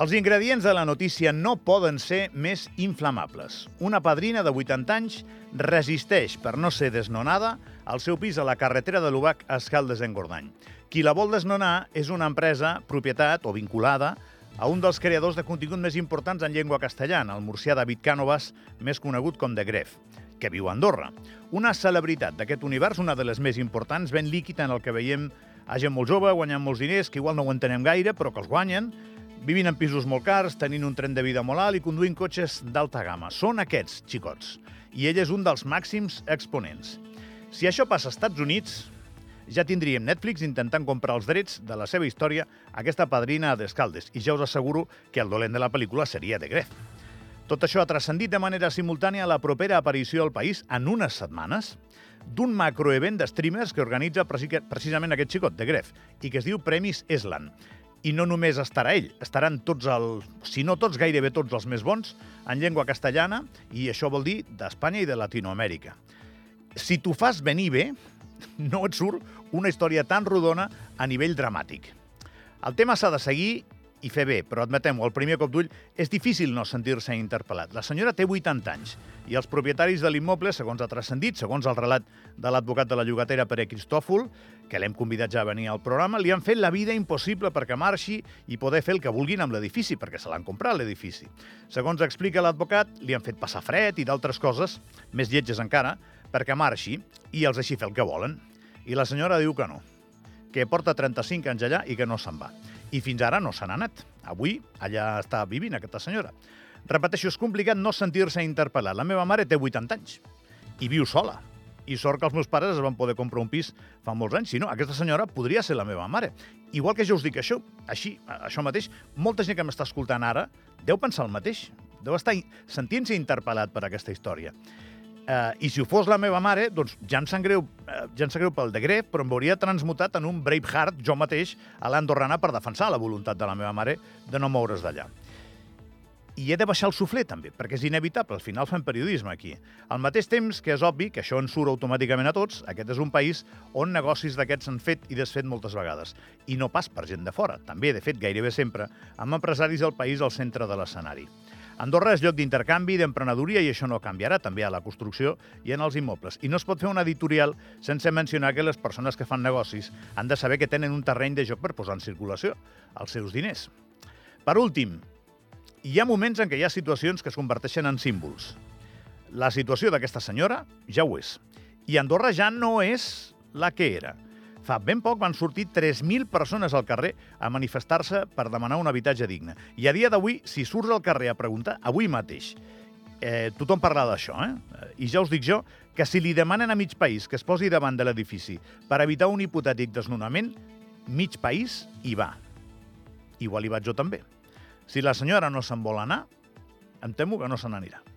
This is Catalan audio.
Els ingredients de la notícia no poden ser més inflamables. Una padrina de 80 anys resisteix, per no ser desnonada, al seu pis a la carretera de l'Ubac a Escaldes en Gordany. Qui la vol desnonar és una empresa, propietat o vinculada a un dels creadors de contingut més importants en llengua castellana, el murcià David Cànovas, més conegut com de Gref que viu a Andorra. Una celebritat d'aquest univers, una de les més importants, ben líquid en el que veiem a gent molt jove, guanyant molts diners, que igual no ho entenem gaire, però que els guanyen, vivint en pisos molt cars, tenint un tren de vida molt alt i conduint cotxes d'alta gamma. Són aquests xicots. I ell és un dels màxims exponents. Si això passa als Estats Units, ja tindríem Netflix intentant comprar els drets de la seva història a aquesta padrina d'Escaldes. I ja us asseguro que el dolent de la pel·lícula seria de Gref. Tot això ha transcendit de manera simultània la propera aparició al país en unes setmanes d'un macroevent de streamers que organitza precisament aquest xicot de Gref i que es diu Premis Eslan. I no només estarà ell, estaran tots els, si no tots, gairebé tots els més bons en llengua castellana i això vol dir d'Espanya i de Latinoamèrica. Si tu fas venir bé, no et surt una història tan rodona a nivell dramàtic. El tema s'ha de seguir i fer bé, però admetem-ho, al primer cop d'ull és difícil no sentir-se interpel·lat. La senyora té 80 anys i els propietaris de l'immoble, segons ha transcendit, segons el relat de l'advocat de la llogatera Pere Cristòfol, que l'hem convidat ja a venir al programa, li han fet la vida impossible perquè marxi i poder fer el que vulguin amb l'edifici, perquè se l'han comprat l'edifici. Segons explica l'advocat, li han fet passar fred i d'altres coses, més lletges encara, perquè marxi i els així fer el que volen. I la senyora diu que no, que porta 35 anys allà i que no se'n va i fins ara no se n'ha anat. Avui allà està vivint aquesta senyora. Repeteixo, és complicat no sentir-se interpel·lat. La meva mare té 80 anys i viu sola. I sort que els meus pares es van poder comprar un pis fa molts anys. Si no, aquesta senyora podria ser la meva mare. Igual que jo us dic això, així, això mateix, molta gent que m'està escoltant ara deu pensar el mateix. Deu estar sentint-se interpel·lat per aquesta història. Uh, I si ho fos la meva mare, doncs ja em sap greu, uh, ja em sap greu pel decret, però em veuria transmutat en un Braveheart, jo mateix, a l'Andorrana per defensar la voluntat de la meva mare de no moure's d'allà. I he de baixar el sufler, també, perquè és inevitable. Al final fem periodisme aquí. Al mateix temps que és obvi que això ens surt automàticament a tots, aquest és un país on negocis d'aquests s'han fet i desfet moltes vegades. I no pas per gent de fora. També, de fet, gairebé sempre, amb empresaris del país al centre de l'escenari. Andorra és lloc d'intercanvi, d'emprenedoria, i això no canviarà també a la construcció i en els immobles. I no es pot fer una editorial sense mencionar que les persones que fan negocis han de saber que tenen un terreny de joc per posar en circulació els seus diners. Per últim, hi ha moments en què hi ha situacions que es converteixen en símbols. La situació d'aquesta senyora ja ho és. I Andorra ja no és la que era. Fa ben poc van sortir 3.000 persones al carrer a manifestar-se per demanar un habitatge digne. I a dia d'avui, si surts al carrer a preguntar, avui mateix, eh, tothom parla d'això, eh? I ja us dic jo que si li demanen a mig país que es posi davant de l'edifici per evitar un hipotètic desnonament, mig país hi va. Igual hi vaig jo també. Si la senyora no se'n vol anar, em temo que no se n'anirà.